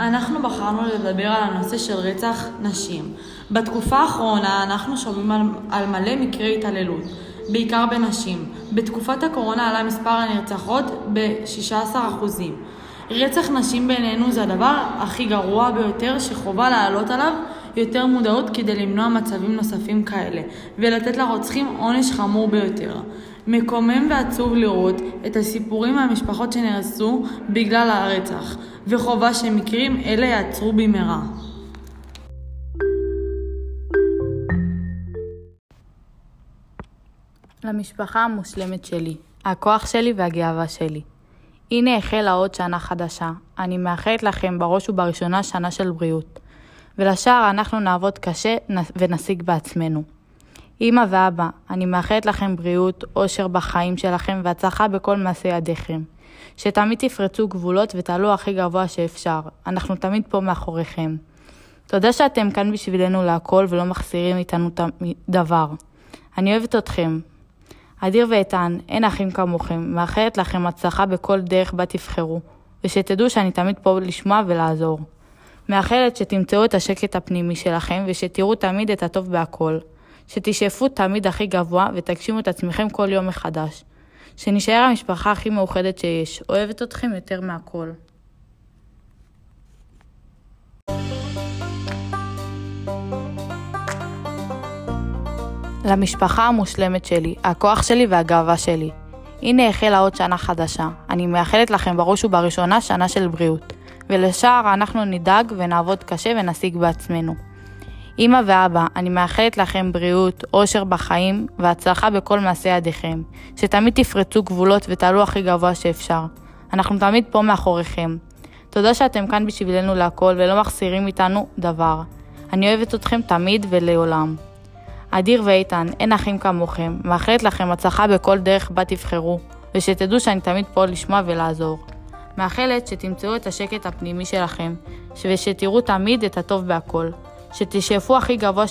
אנחנו בחרנו לדבר על הנושא של רצח נשים. בתקופה האחרונה אנחנו שומעים על, על מלא מקרי התעללות, בעיקר בנשים. בתקופת הקורונה עלה מספר הנרצחות ב-16%. רצח נשים בעינינו זה הדבר הכי גרוע ביותר שחובה להעלות עליו יותר מודעות כדי למנוע מצבים נוספים כאלה, ולתת לרוצחים עונש חמור ביותר. מקומם ועצוב לראות את הסיפורים מהמשפחות שנהרסו בגלל הרצח, וחובה שמקרים אלה יעצרו במהרה. למשפחה המושלמת שלי, הכוח שלי והגאווה שלי. הנה החלה עוד שנה חדשה. אני מאחלת לכם בראש ובראשונה שנה של בריאות. ולשאר אנחנו נעבוד קשה ונשיג בעצמנו. אמא ואבא, אני מאחלת לכם בריאות, אושר בחיים שלכם והצלחה בכל מעשי ידיכם. שתמיד תפרצו גבולות ותעלו הכי גבוה שאפשר. אנחנו תמיד פה מאחוריכם. תודה שאתם כאן בשבילנו להכל ולא מחסירים איתנו דבר. אני אוהבת אתכם. אדיר ואיתן, אין אחים כמוכם, מאחלת לכם הצלחה בכל דרך בה תבחרו, ושתדעו שאני תמיד פה לשמוע ולעזור. מאחלת שתמצאו את השקט הפנימי שלכם ושתראו תמיד את הטוב בהכל. שתשאפו תמיד הכי גבוה ותגשימו את עצמכם כל יום מחדש. שנשאר המשפחה הכי מאוחדת שיש. אוהבת אתכם יותר מהכל. למשפחה המושלמת שלי, הכוח שלי והגאווה שלי. הנה החלה עוד שנה חדשה. אני מאחלת לכם בראש ובראשונה שנה של בריאות. ולשאר אנחנו נדאג ונעבוד קשה ונשיג בעצמנו. אמא ואבא, אני מאחלת לכם בריאות, אושר בחיים והצלחה בכל מעשי ידיכם. שתמיד תפרצו גבולות ותעלו הכי גבוה שאפשר. אנחנו תמיד פה מאחוריכם. תודה שאתם כאן בשבילנו להכל ולא מחסירים איתנו דבר. אני אוהבת אתכם תמיד ולעולם. אדיר ואיתן, אין אחים כמוכם, מאחלת לכם הצלחה בכל דרך בה תבחרו, ושתדעו שאני תמיד פה לשמוע ולעזור. מאחלת שתמצאו את השקט הפנימי שלכם, ושתראו תמיד את הטוב בהכל. שתשאפו הכי גבוה,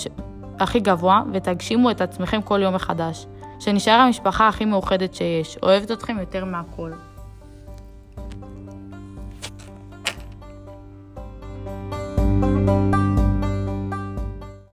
הכי גבוה ותגשימו את עצמכם כל יום מחדש. שנשאר המשפחה הכי מאוחדת שיש. אוהבת אתכם יותר מהכל.